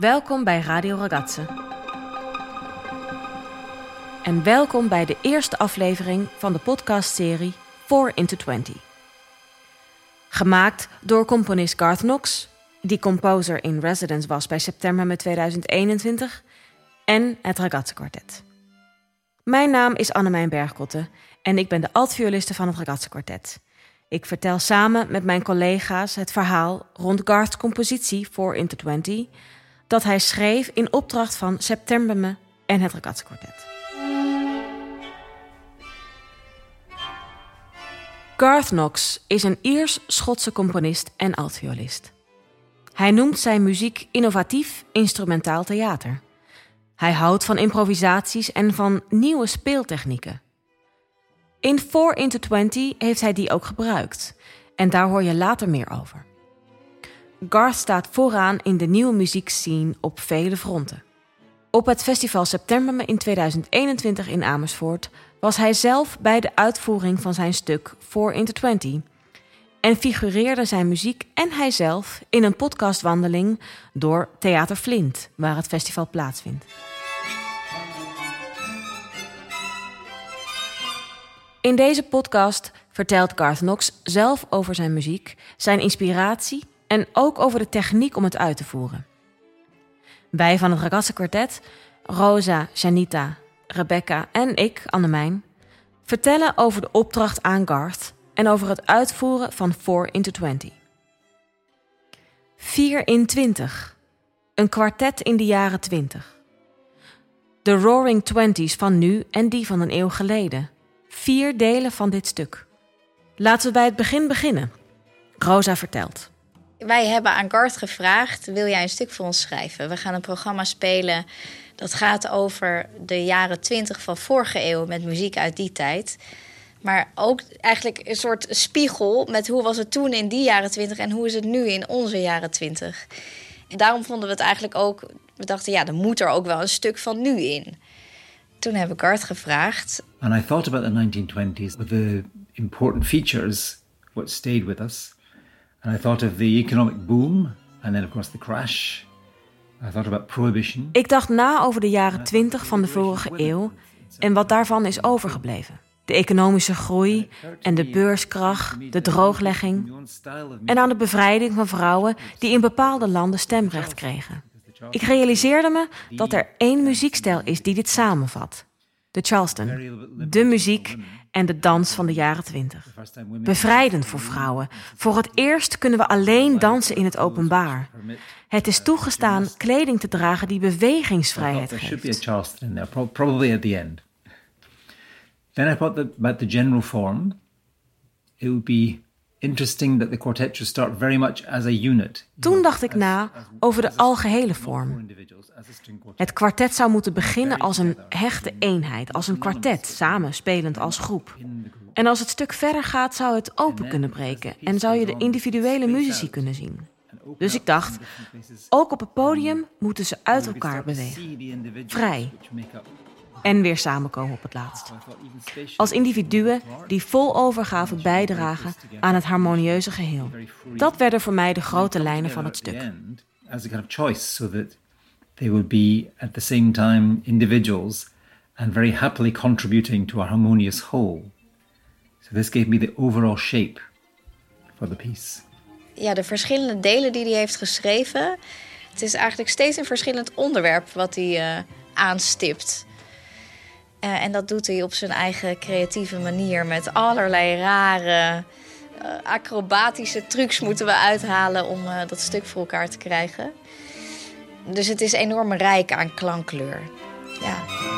Welkom bij Radio Ragazze. En welkom bij de eerste aflevering van de podcastserie 4 into 20. Gemaakt door componist Garth Knox, die composer in residence was bij September met 2021, en het Ragazze Quartet. Mijn naam is Annemijn Bergkotte en ik ben de altvioliste van het Ragazze Quartet. Ik vertel samen met mijn collega's het verhaal rond Garth's compositie 4 into 20 dat hij schreef in opdracht van September en het Ragazze Quartet. Garth Knox is een Iers-Schotse componist en altviolist. Hij noemt zijn muziek innovatief instrumentaal theater. Hij houdt van improvisaties en van nieuwe speeltechnieken. In 4 into 20 heeft hij die ook gebruikt. En daar hoor je later meer over. Garth staat vooraan in de nieuwe muziekscene op vele fronten. Op het festival September in 2021 in Amersfoort was hij zelf bij de uitvoering van zijn stuk 4 into 20 en figureerde zijn muziek en hijzelf in een podcastwandeling door Theater Flint, waar het festival plaatsvindt. In deze podcast vertelt Garth Knox zelf over zijn muziek, zijn inspiratie en ook over de techniek om het uit te voeren. Wij van het Ragazze Quartet, Rosa, Janita, Rebecca en ik, Annemijn, vertellen over de opdracht aan Garth en over het uitvoeren van 4 into 20. 4 in 20. Een kwartet in de jaren 20. De Roaring Twenties van nu en die van een eeuw geleden. Vier delen van dit stuk. Laten we bij het begin beginnen. Rosa vertelt. Wij hebben aan Garth gevraagd: wil jij een stuk voor ons schrijven? We gaan een programma spelen dat gaat over de jaren 20 van vorige eeuw met muziek uit die tijd. Maar ook eigenlijk een soort spiegel met hoe was het toen in die jaren 20 en hoe is het nu in onze jaren 20. En daarom vonden we het eigenlijk ook, we dachten ja, er moet er ook wel een stuk van nu in. Toen hebben we Garth gevraagd. And I thought about the 1920s, the important features, what stayed with us. And I thought of the economic boom and then of course the crash. I thought about prohibition. Ik dacht na over de jaren 20 van de vorige eeuw en wat daarvan is overgebleven. De economische groei en de beurskracht, de drooglegging en aan de bevrijding van vrouwen die in bepaalde landen stemrecht kregen. Ik realiseerde me dat er één muziekstijl is die dit samenvat. De Charleston. De muziek en de dans van de jaren twintig. Bevrijdend voor vrouwen. Voor het eerst kunnen we alleen dansen in het openbaar. Het is toegestaan kleding te dragen die bewegingsvrijheid geeft. Then I thought that about the general form, it would be interesting that the quartet should start very much as a unit. Toen dacht ik na over de algehele vorm. Het kwartet zou moeten beginnen als een hechte eenheid, als een kwartet, samen spelend als groep. En als het stuk verder gaat, zou het open kunnen breken en zou je de individuele muzici kunnen zien. Dus ik dacht, ook op het podium moeten ze uit elkaar bewegen. Vrij en weer samenkomen op het laatst. Als individuen die vol overgave bijdragen aan het harmonieuze geheel. Dat werden voor mij de grote lijnen van het stuk. As a kind of choice, so that they would be at the same time individuals and very happily contributing to a harmonious whole. So this gave me the overall shape for the piece. Ja, de verschillende delen die hij heeft geschreven. Het is eigenlijk steeds een verschillend onderwerp wat hij uh, aanstipt. Uh, en dat doet hij op zijn eigen creatieve manier met allerlei rare uh, acrobatische trucs moeten we uithalen om uh, dat stuk voor elkaar te krijgen. Dus het is enorm rijk aan klankkleur. Ja.